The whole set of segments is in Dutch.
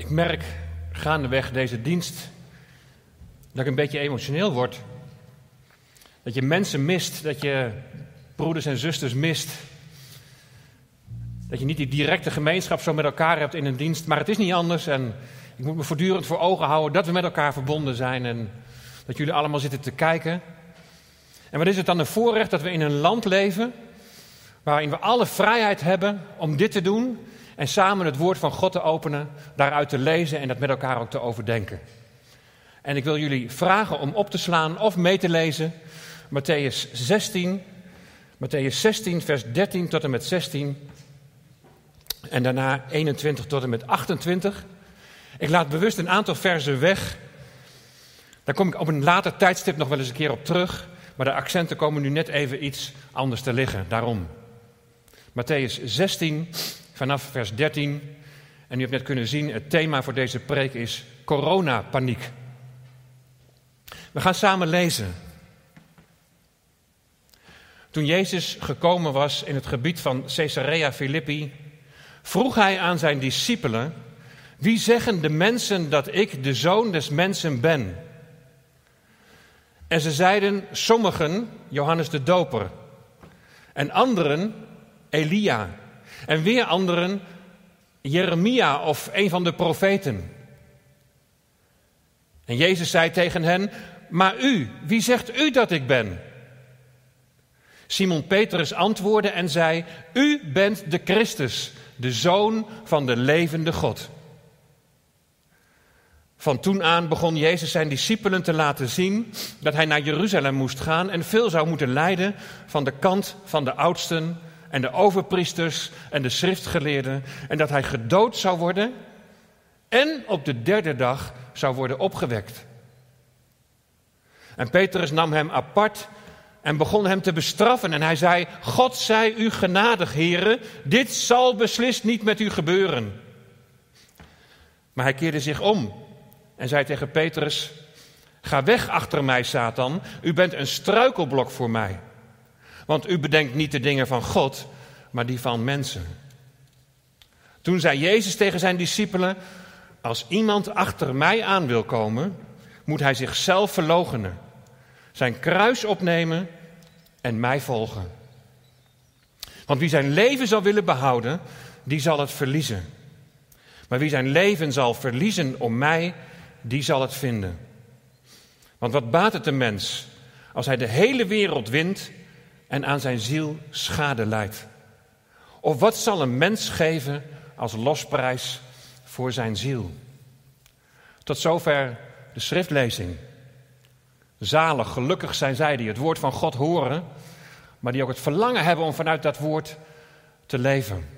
Ik merk gaandeweg deze dienst dat ik een beetje emotioneel word. Dat je mensen mist, dat je broeders en zusters mist. Dat je niet die directe gemeenschap zo met elkaar hebt in een dienst. Maar het is niet anders en ik moet me voortdurend voor ogen houden dat we met elkaar verbonden zijn. En dat jullie allemaal zitten te kijken. En wat is het dan een voorrecht dat we in een land leven waarin we alle vrijheid hebben om dit te doen en samen het woord van God te openen, daaruit te lezen en dat met elkaar ook te overdenken. En ik wil jullie vragen om op te slaan of mee te lezen Matthäus 16, Matthäus 16, vers 13 tot en met 16 en daarna 21 tot en met 28. Ik laat bewust een aantal versen weg. Daar kom ik op een later tijdstip nog wel eens een keer op terug. Maar de accenten komen nu net even iets anders te liggen. Daarom. Matthäus 16, vanaf vers 13. En u hebt net kunnen zien, het thema voor deze preek is coronapaniek. We gaan samen lezen. Toen Jezus gekomen was in het gebied van Caesarea Philippi, vroeg hij aan zijn discipelen: Wie zeggen de mensen dat ik de zoon des mensen ben? En ze zeiden: Sommigen Johannes de Doper, en anderen Elia, en weer anderen Jeremia of een van de profeten. En Jezus zei tegen hen: Maar u, wie zegt u dat ik ben? Simon Petrus antwoordde en zei: U bent de Christus, de zoon van de levende God. Van toen aan begon Jezus zijn discipelen te laten zien dat hij naar Jeruzalem moest gaan en veel zou moeten lijden van de kant van de oudsten en de overpriesters en de schriftgeleerden en dat hij gedood zou worden en op de derde dag zou worden opgewekt. En Petrus nam hem apart en begon hem te bestraffen. En hij zei: God zij u genadig, heren, dit zal beslist niet met u gebeuren. Maar hij keerde zich om en zei tegen Petrus: Ga weg achter mij, Satan. U bent een struikelblok voor mij. Want u bedenkt niet de dingen van God, maar die van mensen. Toen zei Jezus tegen zijn discipelen: Als iemand achter mij aan wil komen, moet hij zichzelf verloochenen zijn kruis opnemen en mij volgen. Want wie zijn leven zal willen behouden, die zal het verliezen. Maar wie zijn leven zal verliezen om mij, die zal het vinden. Want wat baat het een mens als hij de hele wereld wint en aan zijn ziel schade leidt? Of wat zal een mens geven als losprijs voor zijn ziel? Tot zover de schriftlezing. Zalig, gelukkig zijn zij die het woord van God horen, maar die ook het verlangen hebben om vanuit dat woord te leven.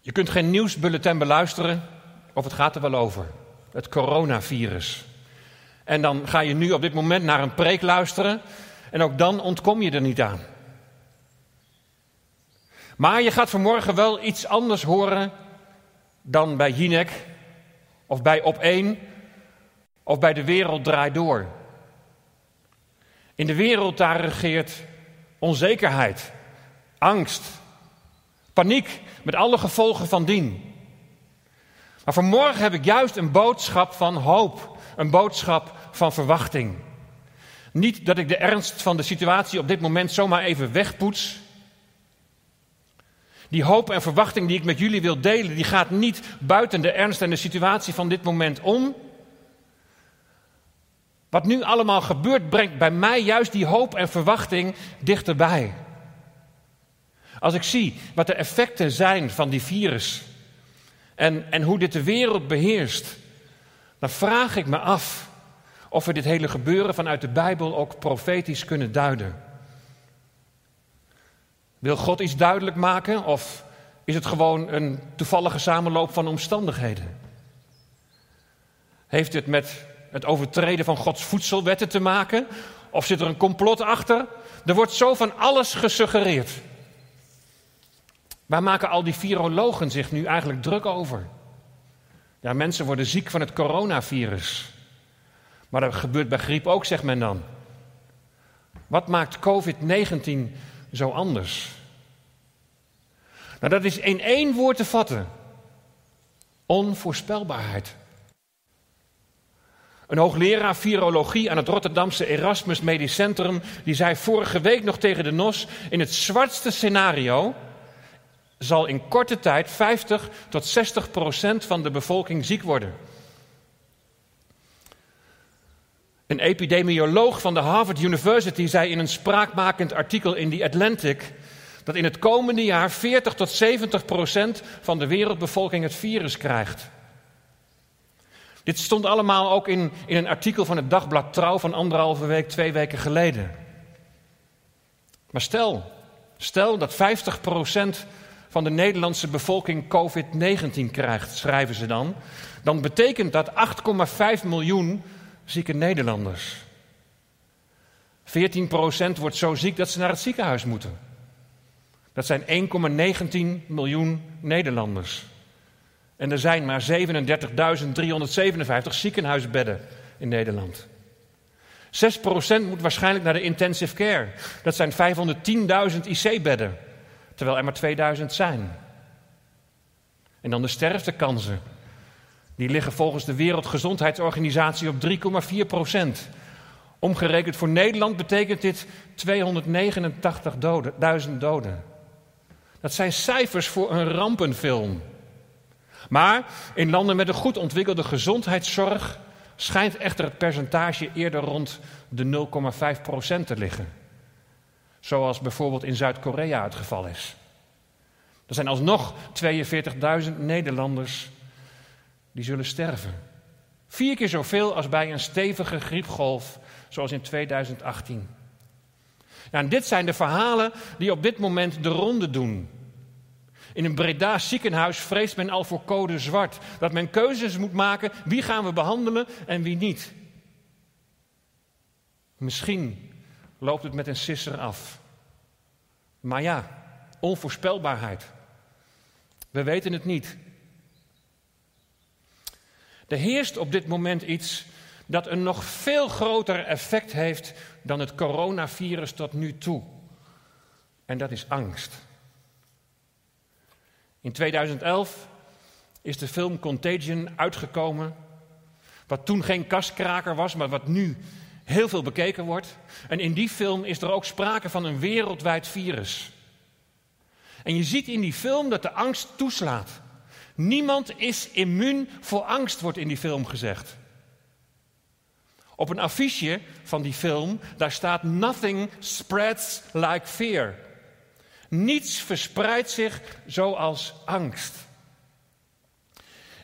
Je kunt geen nieuwsbulletin beluisteren of het gaat er wel over. Het coronavirus. En dan ga je nu op dit moment naar een preek luisteren en ook dan ontkom je er niet aan. Maar je gaat vanmorgen wel iets anders horen dan bij Jinek of bij Op 1 of bij de wereld draait door. In de wereld daar regeert onzekerheid, angst, paniek met alle gevolgen van dien. Maar vanmorgen heb ik juist een boodschap van hoop, een boodschap van verwachting. Niet dat ik de ernst van de situatie op dit moment zomaar even wegpoets. Die hoop en verwachting die ik met jullie wil delen, die gaat niet buiten de ernst en de situatie van dit moment om. Wat nu allemaal gebeurt, brengt bij mij juist die hoop en verwachting dichterbij. Als ik zie wat de effecten zijn van die virus en, en hoe dit de wereld beheerst, dan vraag ik me af of we dit hele gebeuren vanuit de Bijbel ook profetisch kunnen duiden. Wil God iets duidelijk maken of is het gewoon een toevallige samenloop van omstandigheden? Heeft het met het overtreden van Gods voedselwetten te maken? Of zit er een complot achter? Er wordt zo van alles gesuggereerd. Waar maken al die virologen zich nu eigenlijk druk over? Ja, mensen worden ziek van het coronavirus. Maar dat gebeurt bij griep ook, zegt men dan. Wat maakt COVID-19 zo anders? Nou, dat is in één woord te vatten. Onvoorspelbaarheid. Een hoogleraar virologie aan het Rotterdamse Erasmus Medisch Centrum, die zei vorige week nog tegen de NOS: in het zwartste scenario zal in korte tijd 50 tot 60 procent van de bevolking ziek worden. Een epidemioloog van de Harvard University zei in een spraakmakend artikel in The Atlantic dat in het komende jaar 40 tot 70 procent van de wereldbevolking het virus krijgt. Dit stond allemaal ook in, in een artikel van het dagblad Trouw van anderhalve week, twee weken geleden. Maar stel, stel dat 50 procent van de Nederlandse bevolking COVID-19 krijgt, schrijven ze dan, dan betekent dat 8,5 miljoen zieke Nederlanders. 14% wordt zo ziek dat ze naar het ziekenhuis moeten. Dat zijn 1,19 miljoen Nederlanders. En er zijn maar 37.357 ziekenhuisbedden in Nederland. 6% moet waarschijnlijk naar de intensive care. Dat zijn 510.000 IC-bedden, terwijl er maar 2000 zijn. En dan de sterftekansen. Die liggen volgens de Wereldgezondheidsorganisatie op 3,4 procent. Omgerekend voor Nederland betekent dit 289.000 doden, doden. Dat zijn cijfers voor een rampenfilm. Maar in landen met een goed ontwikkelde gezondheidszorg schijnt echter het percentage eerder rond de 0,5 procent te liggen. Zoals bijvoorbeeld in Zuid-Korea het geval is. Er zijn alsnog 42.000 Nederlanders die zullen sterven. Vier keer zoveel als bij een stevige griepgolf zoals in 2018. Ja, en dit zijn de verhalen die op dit moment de ronde doen. In een Breda ziekenhuis vreest men al voor code zwart. Dat men keuzes moet maken wie gaan we behandelen en wie niet. Misschien loopt het met een sisser af. Maar ja, onvoorspelbaarheid. We weten het niet. Er heerst op dit moment iets dat een nog veel groter effect heeft dan het coronavirus tot nu toe. En dat is angst. In 2011 is de film Contagion uitgekomen, wat toen geen kaskraker was, maar wat nu heel veel bekeken wordt. En in die film is er ook sprake van een wereldwijd virus. En je ziet in die film dat de angst toeslaat. Niemand is immuun voor angst, wordt in die film gezegd. Op een affiche van die film, daar staat Nothing spreads like fear. Niets verspreidt zich zoals angst.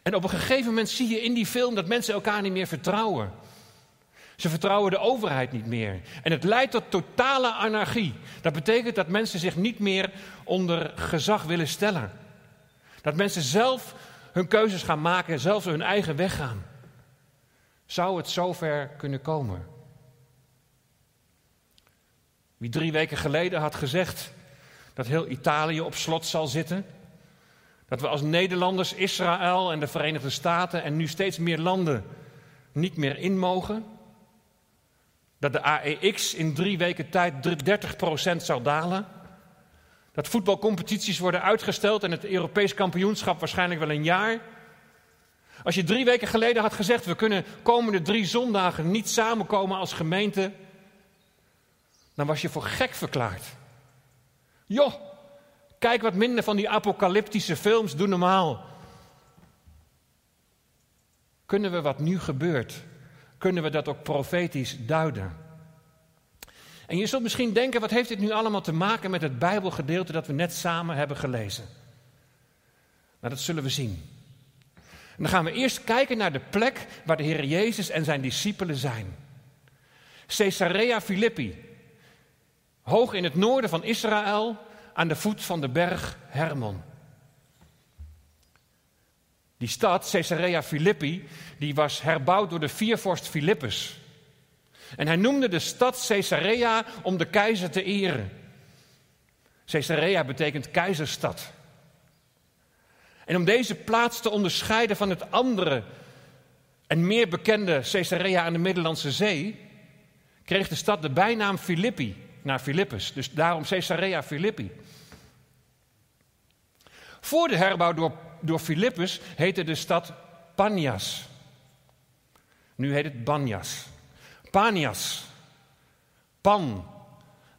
En op een gegeven moment zie je in die film dat mensen elkaar niet meer vertrouwen. Ze vertrouwen de overheid niet meer. En het leidt tot totale anarchie. Dat betekent dat mensen zich niet meer onder gezag willen stellen. Dat mensen zelf hun keuzes gaan maken, zelf hun eigen weg gaan. Zou het zover kunnen komen? Wie drie weken geleden had gezegd dat heel Italië op slot zal zitten, dat we als Nederlanders Israël en de Verenigde Staten en nu steeds meer landen niet meer in mogen, dat de AEX in drie weken tijd 30% zal dalen, dat voetbalcompetities worden uitgesteld en het Europees kampioenschap waarschijnlijk wel een jaar. Als je drie weken geleden had gezegd: we kunnen komende drie zondagen niet samenkomen als gemeente, dan was je voor gek verklaard. Joh, kijk wat minder van die apocalyptische films, doe normaal. Kunnen we wat nu gebeurt, kunnen we dat ook profetisch duiden? En je zult misschien denken, wat heeft dit nu allemaal te maken met het Bijbelgedeelte dat we net samen hebben gelezen? Nou, dat zullen we zien. En dan gaan we eerst kijken naar de plek waar de Heer Jezus en zijn discipelen zijn. Caesarea Philippi, hoog in het noorden van Israël, aan de voet van de berg Hermon. Die stad, Caesarea Philippi, die was herbouwd door de viervorst Philippus. En hij noemde de stad Caesarea om de keizer te eren. Caesarea betekent keizerstad. En om deze plaats te onderscheiden van het andere en meer bekende Caesarea aan de Middellandse Zee, kreeg de stad de bijnaam Philippi, naar Philippus. Dus daarom Caesarea Philippi. Voor de herbouw door, door Filippus heette de stad Panias. Nu heet het Banias. Panias. Pan,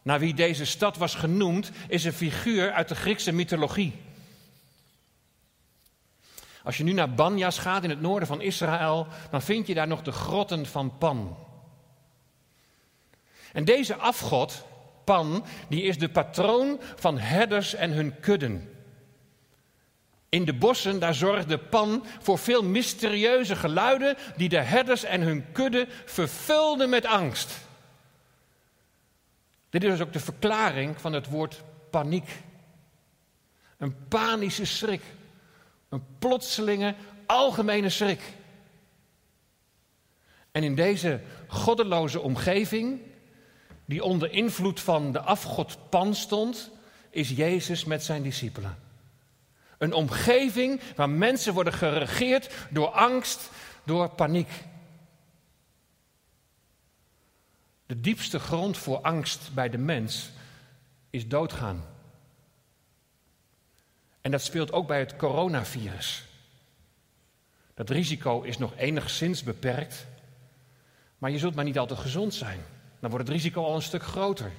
naar wie deze stad was genoemd, is een figuur uit de Griekse mythologie. Als je nu naar Banias gaat in het noorden van Israël, dan vind je daar nog de grotten van Pan. En deze afgod, Pan, die is de patroon van herders en hun kudden. In de bossen, daar zorgde Pan voor veel mysterieuze geluiden die de herders en hun kudde vervulden met angst. Dit is ook de verklaring van het woord paniek. Een panische schrik. Een plotselinge, algemene schrik. En in deze goddeloze omgeving, die onder invloed van de afgod Pan stond, is Jezus met zijn discipelen. Een omgeving waar mensen worden geregeerd door angst, door paniek. De diepste grond voor angst bij de mens is doodgaan. En dat speelt ook bij het coronavirus. Dat risico is nog enigszins beperkt, maar je zult maar niet altijd gezond zijn. Dan wordt het risico al een stuk groter.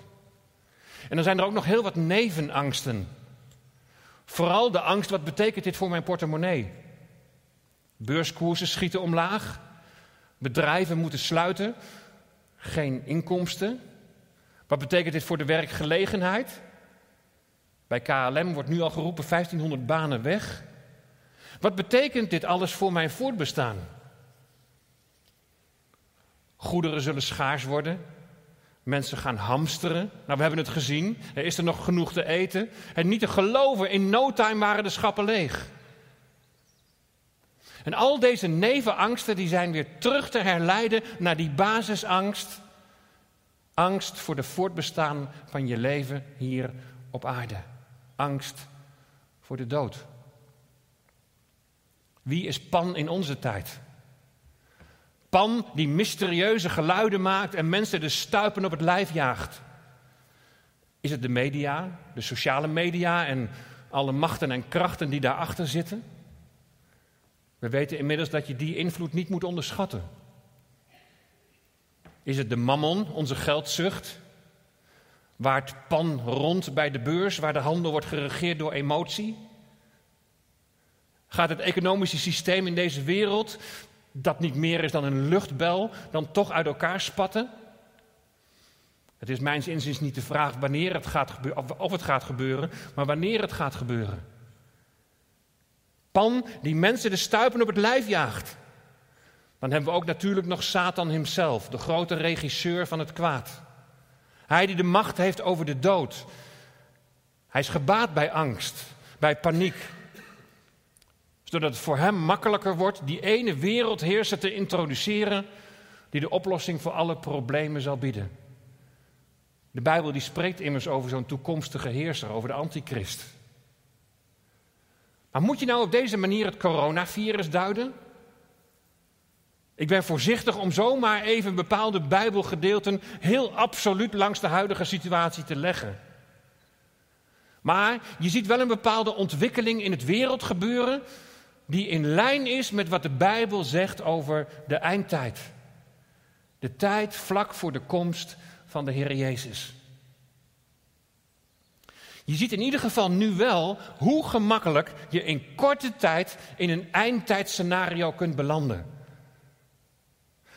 En dan zijn er ook nog heel wat nevenangsten. Vooral de angst, wat betekent dit voor mijn portemonnee? Beurskoersen schieten omlaag. Bedrijven moeten sluiten. Geen inkomsten. Wat betekent dit voor de werkgelegenheid? Bij KLM wordt nu al geroepen 1500 banen weg. Wat betekent dit alles voor mijn voortbestaan? Goederen zullen schaars worden. Mensen gaan hamsteren. Nou, we hebben het gezien. Er is er nog genoeg te eten. En niet te geloven, in no time waren de schappen leeg. En al deze nevenangsten die zijn weer terug te herleiden naar die basisangst. Angst voor de voortbestaan van je leven hier op aarde angst voor de dood. Wie is Pan in onze tijd? Pan die mysterieuze geluiden maakt en mensen de stuipen op het lijf jaagt. Is het de media, de sociale media en alle machten en krachten die daarachter zitten? We weten inmiddels dat je die invloed niet moet onderschatten. Is het de mammon, onze geldzucht, Waart pan rond bij de beurs, waar de handel wordt geregeerd door emotie? Gaat het economische systeem in deze wereld, dat niet meer is dan een luchtbel, dan toch uit elkaar spatten? Het is mijns inziens niet de vraag wanneer het gaat gebeuren, of het gaat gebeuren, maar wanneer het gaat gebeuren. Pan die mensen de stuipen op het lijf jaagt. Dan hebben we ook natuurlijk nog Satan hemzelf, de grote regisseur van het kwaad. Hij die de macht heeft over de dood. Hij is gebaat bij angst, bij paniek. Zodat het voor hem makkelijker wordt die ene wereldheerser te introduceren die de oplossing voor alle problemen zal bieden. De Bijbel die spreekt immers over zo'n toekomstige heerser, over de antichrist. Maar moet je nou op deze manier het coronavirus duiden? Ik ben voorzichtig om zomaar even bepaalde Bijbelgedeelten heel absoluut langs de huidige situatie te leggen. Maar je ziet wel een bepaalde ontwikkeling in het wereldgebeuren die in lijn is met wat de Bijbel zegt over de eindtijd. De tijd vlak voor de komst van de Heer Jezus. Je ziet in ieder geval nu wel hoe gemakkelijk je in korte tijd in een eindtijdscenario kunt belanden.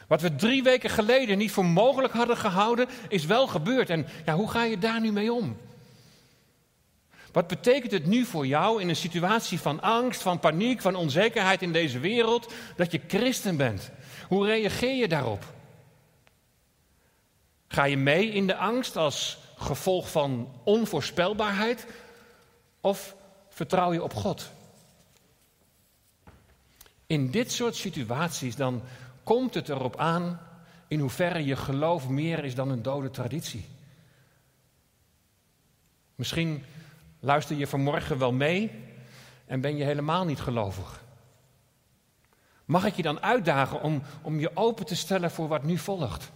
Wat we drie weken geleden niet voor mogelijk hadden gehouden, is wel gebeurd. En ja, hoe ga je daar nu mee om? Wat betekent het nu voor jou in een situatie van angst, van paniek, van onzekerheid in deze wereld, dat je christen bent? Hoe reageer je daarop? Ga je mee in de angst als gevolg van onvoorspelbaarheid? Of vertrouw je op God? In dit soort situaties dan komt het erop aan in hoeverre je geloof meer is dan een dode traditie. Misschien luister je vanmorgen wel mee en ben je helemaal niet gelovig. Mag ik je dan uitdagen om, om je open te stellen voor wat nu volgt?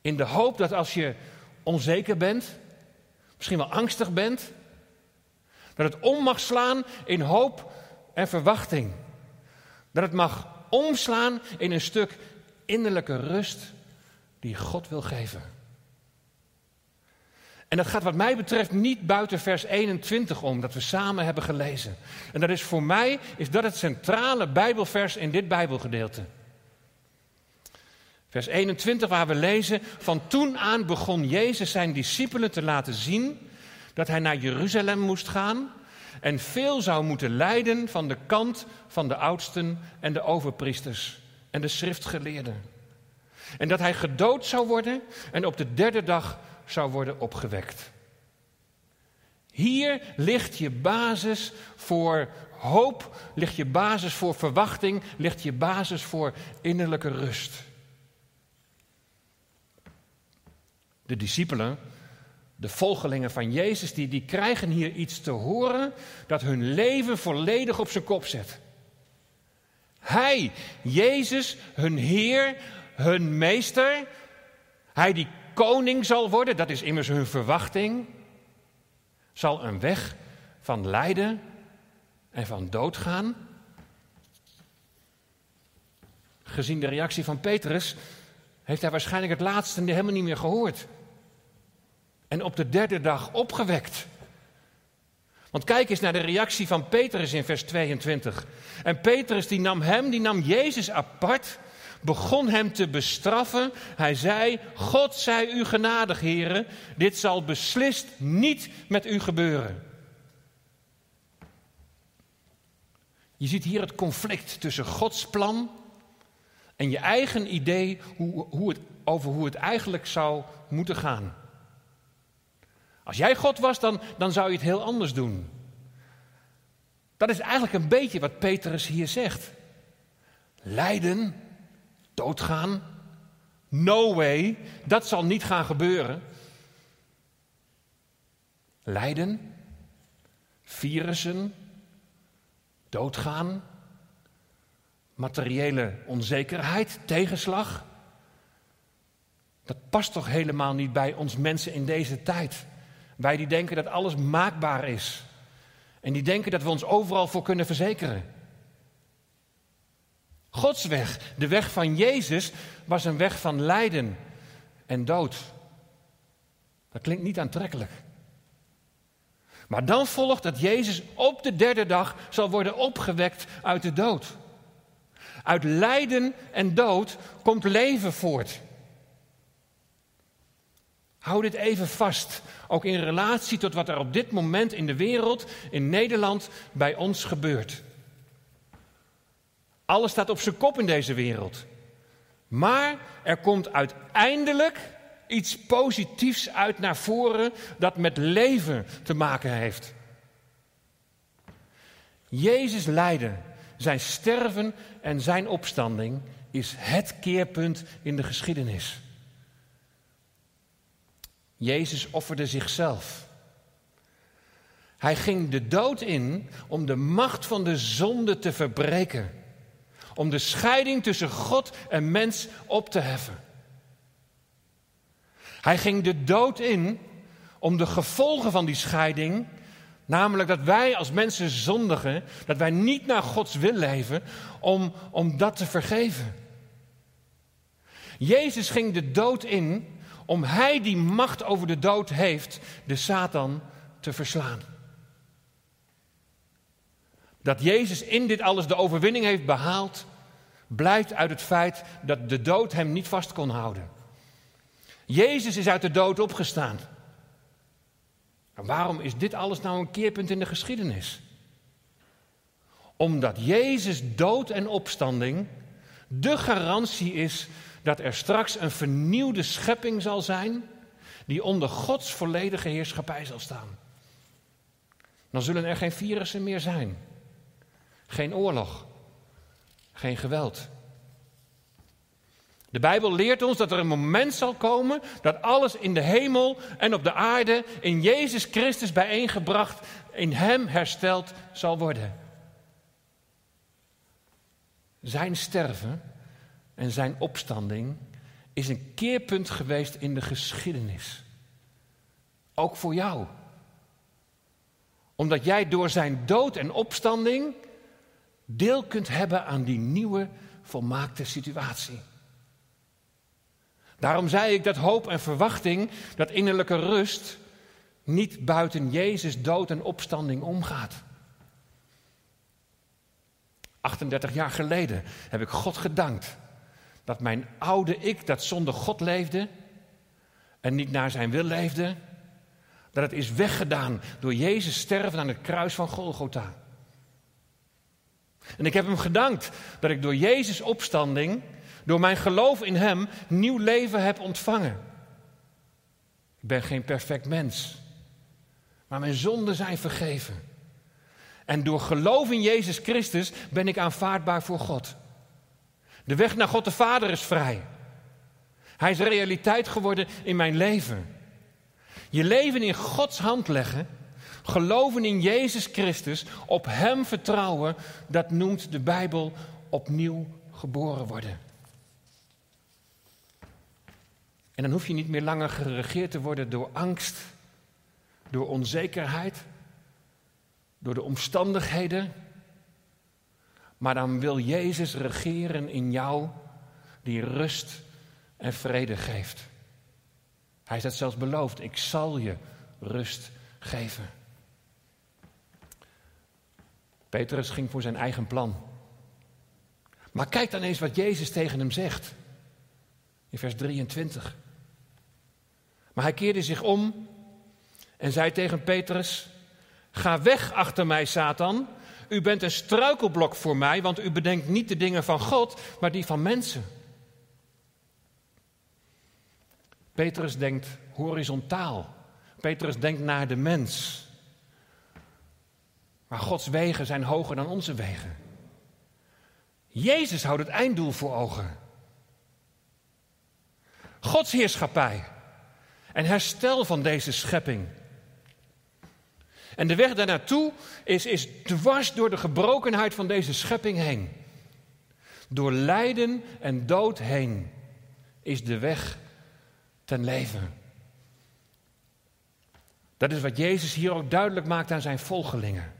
In de hoop dat als je onzeker bent, misschien wel angstig bent, Dat het om mag slaan in hoop en verwachting. Dat het mag omslaan in een stuk innerlijke rust die God wil geven. En dat gaat wat mij betreft niet buiten vers 21 om, dat we samen hebben gelezen. En dat is voor mij is dat het centrale Bijbelvers in dit Bijbelgedeelte. Vers 21 waar we lezen, van toen aan begon Jezus zijn discipelen te laten zien dat hij naar Jeruzalem moest gaan en veel zou moeten lijden van de kant van de oudsten en de overpriesters en de schriftgeleerden. En dat hij gedood zou worden en op de derde dag zou worden opgewekt. Hier ligt je basis voor hoop, ligt je basis voor verwachting, ligt je basis voor innerlijke rust. De discipelen, de volgelingen van Jezus, die, die krijgen hier iets te horen dat hun leven volledig op zijn kop zet. Hij, Jezus, hun Heer, hun Meester, hij die koning zal worden, dat is immers hun verwachting, zal een weg van lijden en van dood gaan. Gezien de reactie van Petrus heeft hij waarschijnlijk het laatste helemaal niet meer gehoord. En op de derde dag opgewekt. Want kijk eens naar de reactie van Petrus in vers 22. En Petrus die nam hem, die nam Jezus apart begon hem te bestraffen. Hij zei: God zij u genadig, heren, dit zal beslist niet met u gebeuren. Je ziet hier het conflict tussen Gods plan en je eigen idee hoe, hoe het, over hoe het eigenlijk zou moeten gaan. Als jij God was, dan, dan zou je het heel anders doen. Dat is eigenlijk een beetje wat Petrus hier zegt. Lijden doodgaan. No way, dat zal niet gaan gebeuren. Lijden, virussen, doodgaan, materiële onzekerheid, tegenslag. Dat past toch helemaal niet bij ons mensen in deze tijd. Wij die denken dat alles maakbaar is. En die denken dat we ons overal voor kunnen verzekeren. Gods weg, de weg van Jezus, was een weg van lijden en dood. Dat klinkt niet aantrekkelijk. Maar dan volgt dat Jezus op de derde dag zal worden opgewekt uit de dood. Uit lijden en dood komt leven voort. Hou dit even vast, ook in relatie tot wat er op dit moment in de wereld, in Nederland, bij ons gebeurt. Alles staat op zijn kop in deze wereld. Maar er komt uiteindelijk iets positiefs uit naar voren dat met leven te maken heeft. Jezus lijden, zijn sterven en zijn opstanding is het keerpunt in de geschiedenis. Jezus offerde zichzelf. Hij ging de dood in om de macht van de zonde te verbreken om de scheiding tussen God en mens op te heffen. Hij ging de dood in om de gevolgen van die scheiding, namelijk dat wij als mensen zondigen, dat wij niet naar Gods wil leven, om, om dat te vergeven. Jezus ging de dood in om Hij die macht over de dood heeft, de Satan te verslaan. Dat Jezus in dit alles de overwinning heeft behaald, blijkt uit het feit dat de dood hem niet vast kon houden. Jezus is uit de dood opgestaan. En waarom is dit alles nou een keerpunt in de geschiedenis? Omdat Jezus dood en opstanding de garantie is dat er straks een vernieuwde schepping zal zijn die onder Gods volledige heerschappij zal staan. Dan zullen er geen virussen meer zijn. Geen oorlog. Geen geweld. De Bijbel leert ons dat er een moment zal komen dat alles in de hemel en op de aarde in Jezus Christus bijeengebracht, in Hem hersteld zal worden. Zijn sterven en zijn opstanding is een keerpunt geweest in de geschiedenis. Ook voor jou. Omdat jij door zijn dood en opstanding deel kunt hebben aan die nieuwe, volmaakte situatie. Daarom zei ik dat hoop en verwachting, dat innerlijke rust, niet buiten Jezus dood en opstanding omgaat. 38 jaar geleden heb ik God gedankt dat mijn oude ik, dat zonder God leefde en niet naar zijn wil leefde, dat het is weggedaan door Jezus sterven aan het kruis van Golgotha. En ik heb hem gedankt dat ik door Jezus opstanding, door mijn geloof in hem, nieuw leven heb ontvangen. Ik ben geen perfect mens, maar mijn zonden zijn vergeven. En door geloof in Jezus Christus ben ik aanvaardbaar voor God. De weg naar God de Vader is vrij. Hij is realiteit geworden in mijn leven. Je leven in Gods hand leggen, geloven in Jezus Christus, op Hem vertrouwen, dat noemt de Bijbel opnieuw geboren worden. En dan hoef je niet meer langer geregeerd te worden door angst, door onzekerheid, door de omstandigheden. Maar dan wil Jezus regeren in jou, die rust en vrede geeft. Hij is dat zelfs beloofd. Ik zal je rust geven. Petrus ging voor zijn eigen plan. Maar kijk dan eens wat Jezus tegen hem zegt. In vers 23. Maar hij keerde zich om en zei tegen Petrus: Ga weg achter mij, Satan. U bent een struikelblok voor mij, want u bedenkt niet de dingen van God, maar die van mensen. Petrus denkt horizontaal. Petrus denkt naar de mens. Maar Gods wegen zijn hoger dan onze wegen. Jezus houdt het einddoel voor ogen. Gods heerschappij en herstel van deze schepping. En de weg daar naartoe is, is dwars door de gebrokenheid van deze schepping heen. Door lijden en dood heen is de weg ten leven. Dat is wat Jezus hier ook duidelijk maakt aan zijn volgelingen.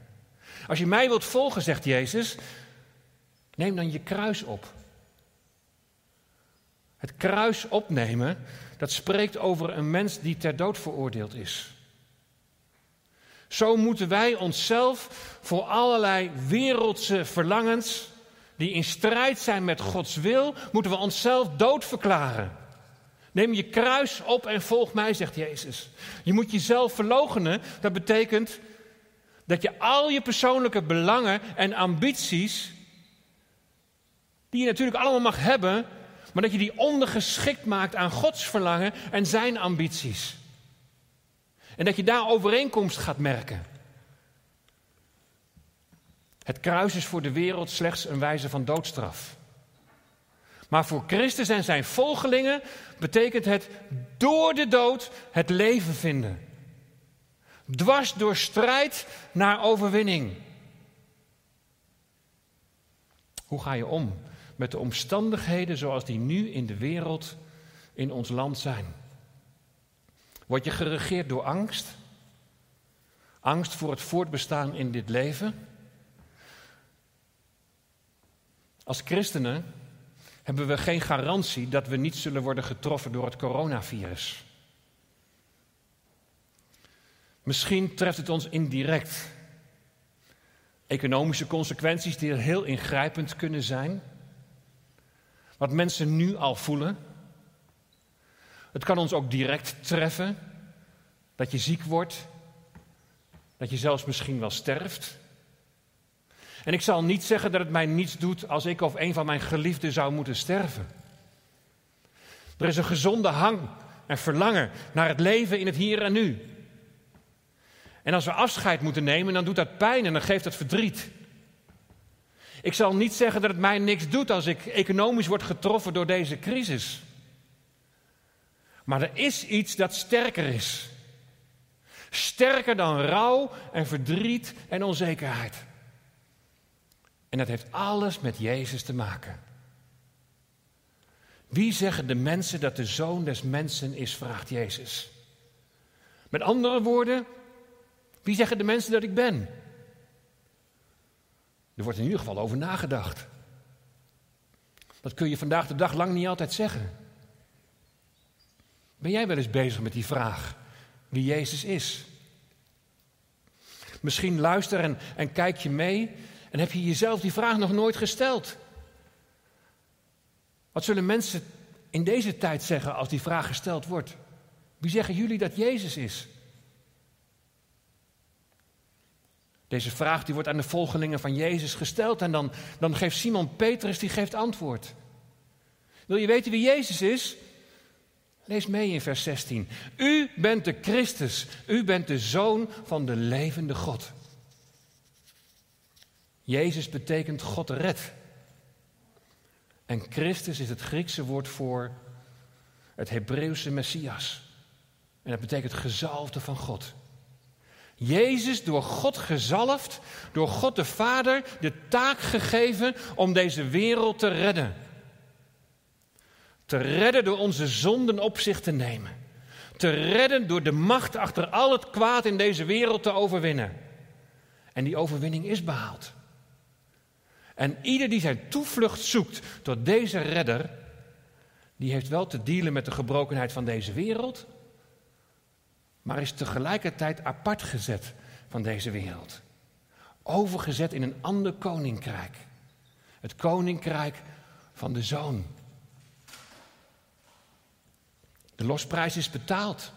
Als je mij wilt volgen, zegt Jezus, neem dan je kruis op. Het kruis opnemen, dat spreekt over een mens die ter dood veroordeeld is. Zo moeten wij onszelf voor allerlei wereldse verlangens, die in strijd zijn met Gods wil, moeten we onszelf dood verklaren. Neem je kruis op en volg mij, zegt Jezus. Je moet jezelf verloochenen. Dat betekent dat je al je persoonlijke belangen en ambities, die je natuurlijk allemaal mag hebben, maar dat je die ondergeschikt maakt aan Gods verlangen en zijn ambities. En dat je daar overeenkomst gaat merken. Het kruis is voor de wereld slechts een wijze van doodstraf. Maar voor Christus en zijn volgelingen betekent het door de dood het leven vinden. Dwars door strijd naar overwinning. Hoe ga je om met de omstandigheden zoals die nu in de wereld, in ons land zijn? Word je geregeerd door angst? Angst voor het voortbestaan in dit leven? Als christenen hebben we geen garantie dat we niet zullen worden getroffen door het coronavirus. Misschien treft het ons indirect. Economische consequenties die heel ingrijpend kunnen zijn. Wat mensen nu al voelen. Het kan ons ook direct treffen. Dat je ziek wordt. Dat je zelfs misschien wel sterft. En ik zal niet zeggen dat het mij niets doet als ik of een van mijn geliefden zou moeten sterven. Er is een gezonde hang en verlangen naar het leven in het hier en nu. En als we afscheid moeten nemen, dan doet dat pijn en dan geeft dat verdriet. Ik zal niet zeggen dat het mij niks doet als ik economisch word getroffen door deze crisis. Maar er is iets dat sterker is. Sterker dan rouw en verdriet en onzekerheid. En dat heeft alles met Jezus te maken. Wie zeggen de mensen dat de zoon des mensen is, vraagt Jezus. Met andere woorden, Wie zeggen de mensen dat ik ben? Er wordt in ieder geval over nagedacht. Dat kun je vandaag de dag lang niet altijd zeggen. Ben jij wel eens bezig met die vraag wie Jezus is? Misschien luister en, en kijk je mee en heb je jezelf die vraag nog nooit gesteld. Wat zullen mensen in deze tijd zeggen als die vraag gesteld wordt? Wie zeggen jullie dat Jezus is? Deze vraag die wordt aan de volgelingen van Jezus gesteld en dan, dan geeft Simon Petrus die geeft antwoord. Wil je weten wie Jezus is? Lees mee in vers 16. U bent de Christus, u bent de zoon van de levende God. Jezus betekent God red. En Christus is het Griekse woord voor het Hebreeuwse Messias. En dat betekent gezalfde van God. Jezus door God gezalfd, door God de Vader de taak gegeven om deze wereld te redden. Te redden door onze zonden op zich te nemen. Te redden door de macht achter al het kwaad in deze wereld te overwinnen. En die overwinning is behaald. En ieder die zijn toevlucht zoekt tot deze redder, die heeft wel te dealen met de gebrokenheid van deze wereld, maar is tegelijkertijd apart gezet van deze wereld. Overgezet in een ander koninkrijk. Het koninkrijk van de zoon. De losprijs is betaald.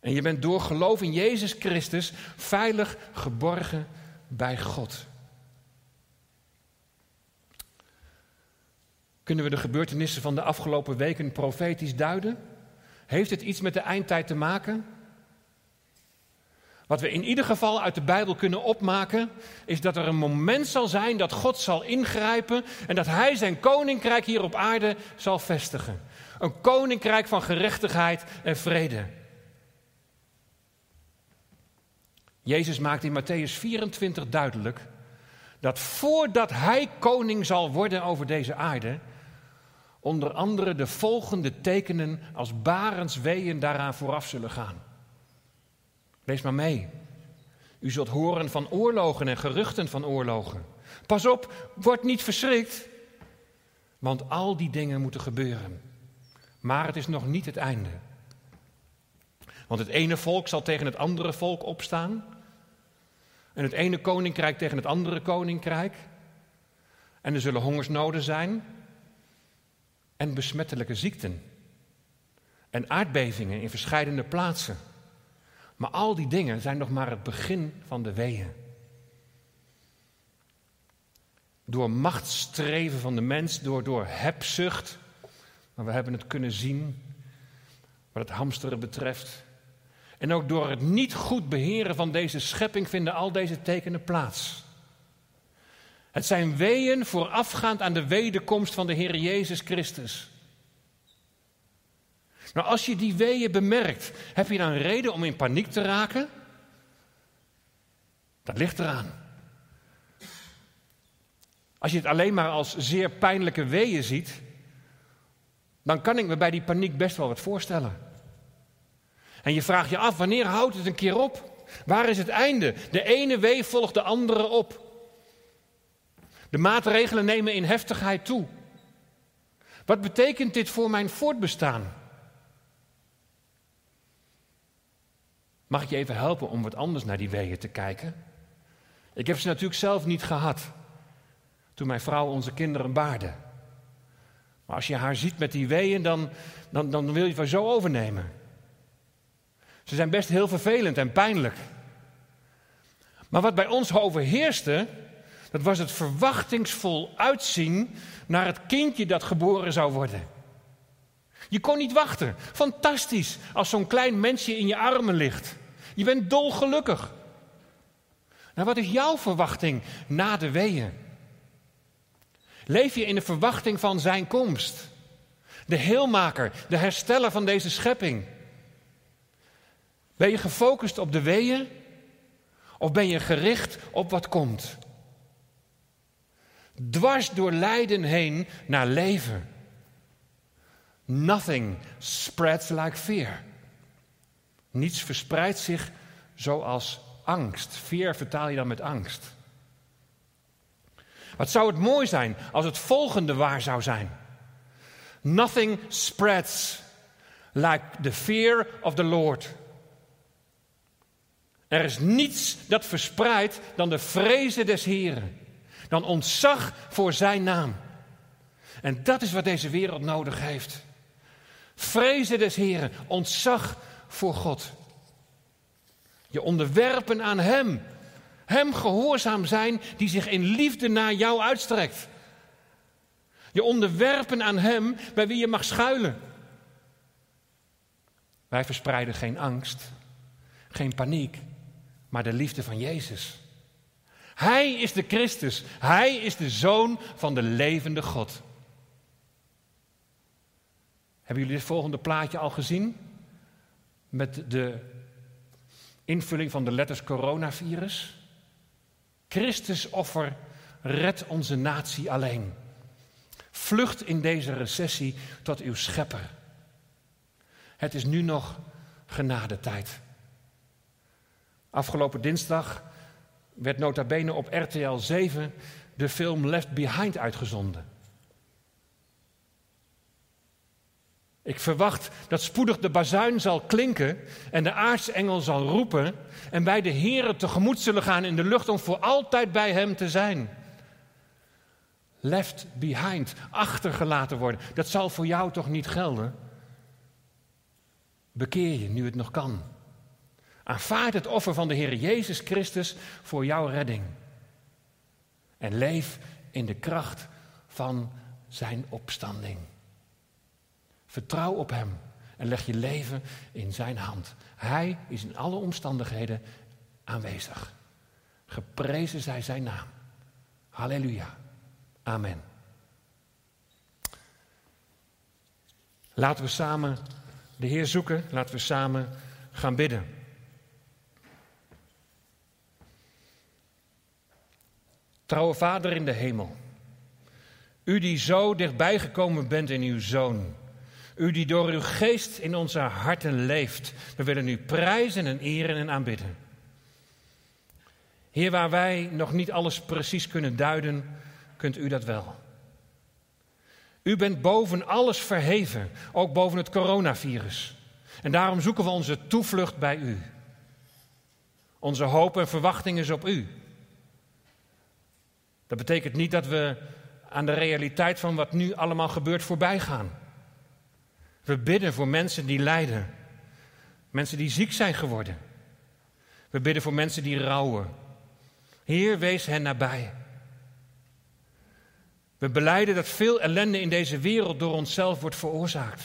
En je bent door geloof in Jezus Christus veilig geborgen bij God. Kunnen we de gebeurtenissen van de afgelopen weken profetisch duiden? Heeft het iets met de eindtijd te maken? Wat we in ieder geval uit de Bijbel kunnen opmaken, is dat er een moment zal zijn dat God zal ingrijpen en dat Hij zijn koninkrijk hier op aarde zal vestigen. Een koninkrijk van gerechtigheid en vrede. Jezus maakt in Matthäus 24 duidelijk dat voordat Hij koning zal worden over deze aarde, onder andere de volgende tekenen als barensweeën daaraan vooraf zullen gaan. Lees maar mee. U zult horen van oorlogen en geruchten van oorlogen. Pas op, word niet verschrikt, want al die dingen moeten gebeuren. Maar het is nog niet het einde. Want het ene volk zal tegen het andere volk opstaan. En het ene koninkrijk tegen het andere koninkrijk. En er zullen hongersnoden zijn. En besmettelijke ziekten. En aardbevingen in verschillende plaatsen. Maar al die dingen zijn nog maar het begin van de weeën. Door machtsstreven van de mens, door, door hebzucht. Maar we hebben het kunnen zien wat het hamsteren betreft. En ook door het niet goed beheren van deze schepping vinden al deze tekenen plaats. Het zijn weeën voorafgaand aan de wederkomst van de Heer Jezus Christus. Nou, als je die weeën bemerkt, heb je dan reden om in paniek te raken? Dat ligt eraan. Als je het alleen maar als zeer pijnlijke weeën ziet, dan kan ik me bij die paniek best wel wat voorstellen. En je vraagt je af, wanneer houdt het een keer op? Waar is het einde? De ene wee volgt de andere op. De maatregelen nemen in heftigheid toe. Wat betekent dit voor mijn voortbestaan? Mag ik je even helpen om wat anders naar die weeën te kijken? Ik heb ze natuurlijk zelf niet gehad toen mijn vrouw onze kinderen baarde. Maar als je haar ziet met die weeën, dan, dan, dan wil je het zo overnemen. Ze zijn best heel vervelend en pijnlijk. Maar wat bij ons overheerste, dat was het verwachtingsvol uitzien naar het kindje dat geboren zou worden. Je kon niet wachten. Fantastisch als zo'n klein mensje in je armen ligt. Je bent dolgelukkig. Nou, wat is jouw verwachting na de weeën? Leef je in de verwachting van zijn komst? De heelmaker, de hersteller van deze schepping. Ben je gefocust op de weeën? Of ben je gericht op wat komt? Dwars door lijden heen naar leven. Nothing spreads like fear. Niets verspreidt zich zoals angst. Fear vertaal je dan met angst. Wat zou het mooi zijn als het volgende waar zou zijn? Nothing spreads like the fear of the Lord. Er is niets dat verspreidt dan de vrezen des Heren, dan ontzag voor Zijn naam. En dat is wat deze wereld nodig heeft. Vrezen des Heren, ontzag voor God. Je onderwerpen aan Hem. Hem gehoorzaam zijn die zich in liefde naar jou uitstrekt. Je onderwerpen aan Hem bij wie je mag schuilen. Wij verspreiden geen angst, geen paniek, maar de liefde van Jezus. Hij is de Christus. Hij is de Zoon van de levende God. Hebben jullie dit volgende plaatje al gezien? Met de invulling van de letters coronavirus. Christus offer red onze natie alleen. Vlucht in deze recessie tot uw schepper. Het is nu nog genadetijd. Afgelopen dinsdag werd nota bene op RTL 7 de film Left Behind uitgezonden. Ik verwacht dat spoedig de bazuin zal klinken en de aartsengel zal roepen en wij de Here tegemoet zullen gaan in de lucht om voor altijd bij Hem te zijn. Left behind, achtergelaten worden, dat zal voor jou toch niet gelden? Bekeer je nu het nog kan. Aanvaard het offer van de Heer Jezus Christus voor jouw redding. En leef in de kracht van Zijn opstanding. Vertrouw op Hem en leg je leven in Zijn hand. Hij is in alle omstandigheden aanwezig. Geprezen zij Zijn naam. Halleluja. Amen. Laten we samen de Heer zoeken. Laten we samen gaan bidden. Trouwe Vader in de hemel. U die zo dichtbij gekomen bent in uw Zoon. U die door uw geest in onze harten leeft. We willen u prijzen en eren en aanbidden. Heer, waar wij nog niet alles precies kunnen duiden, kunt u dat wel. U bent boven alles verheven, ook boven het coronavirus. En daarom zoeken we onze toevlucht bij u. Onze hoop en verwachting is op u. Dat betekent niet dat we aan de realiteit van wat nu allemaal gebeurt voorbij gaan. We bidden voor mensen die lijden, mensen die ziek zijn geworden. We bidden voor mensen die rouwen. Heer, wees hen nabij. We beleiden dat veel ellende in deze wereld door onszelf wordt veroorzaakt.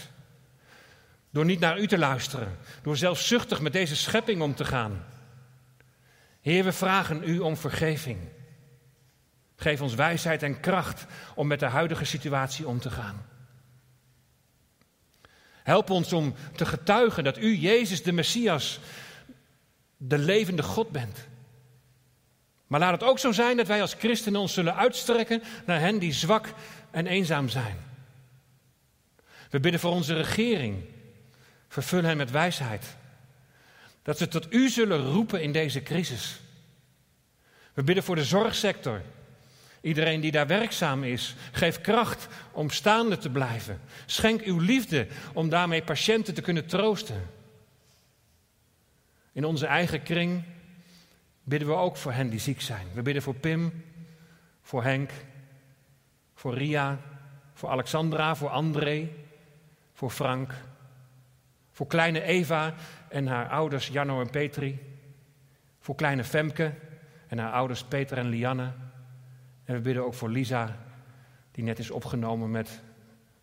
Door niet naar u te luisteren, door zelfzuchtig met deze schepping om te gaan. Heer, we vragen u om vergeving. Geef ons wijsheid en kracht om met de huidige situatie om te gaan. Help ons om te getuigen dat u, Jezus de Messias, de levende God bent. Maar laat het ook zo zijn dat wij als christenen ons zullen uitstrekken naar hen die zwak en eenzaam zijn. We bidden voor onze regering. Vervul hen met wijsheid. Dat ze tot u zullen roepen in deze crisis. We bidden voor de zorgsector. Iedereen die daar werkzaam is, geef kracht om staande te blijven. Schenk uw liefde om daarmee patiënten te kunnen troosten. In onze eigen kring bidden we ook voor hen die ziek zijn. We bidden voor Pim, voor Henk, voor Ria, voor Alexandra, voor André, voor Frank, voor kleine Eva en haar ouders Janno en Petri, voor kleine Femke en haar ouders Peter en Lianne. En we bidden ook voor Lisa, die net is opgenomen met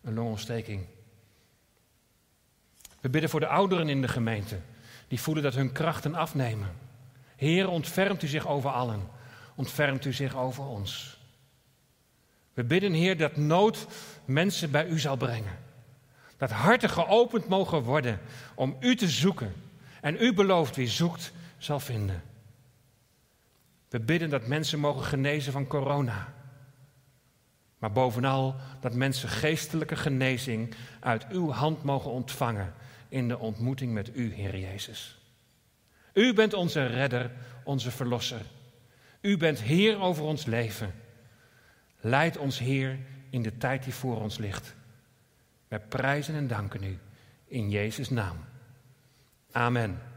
een longontsteking. We bidden voor de ouderen in de gemeente, die voelen dat hun krachten afnemen. Heer, ontfermt u zich over allen. Ontfermt u zich over ons. We bidden, Heer, dat nood mensen bij u zal brengen. Dat harten geopend mogen worden om u te zoeken. En u belooft wie zoekt, zal vinden. We bidden dat mensen mogen genezen van corona. Maar bovenal dat mensen geestelijke genezing uit uw hand mogen ontvangen in de ontmoeting met u, Heer Jezus. U bent onze redder, onze verlosser. U bent Heer over ons leven. Leid ons, Heer, in de tijd die voor ons ligt. Wij prijzen en danken u in Jezus' naam. Amen.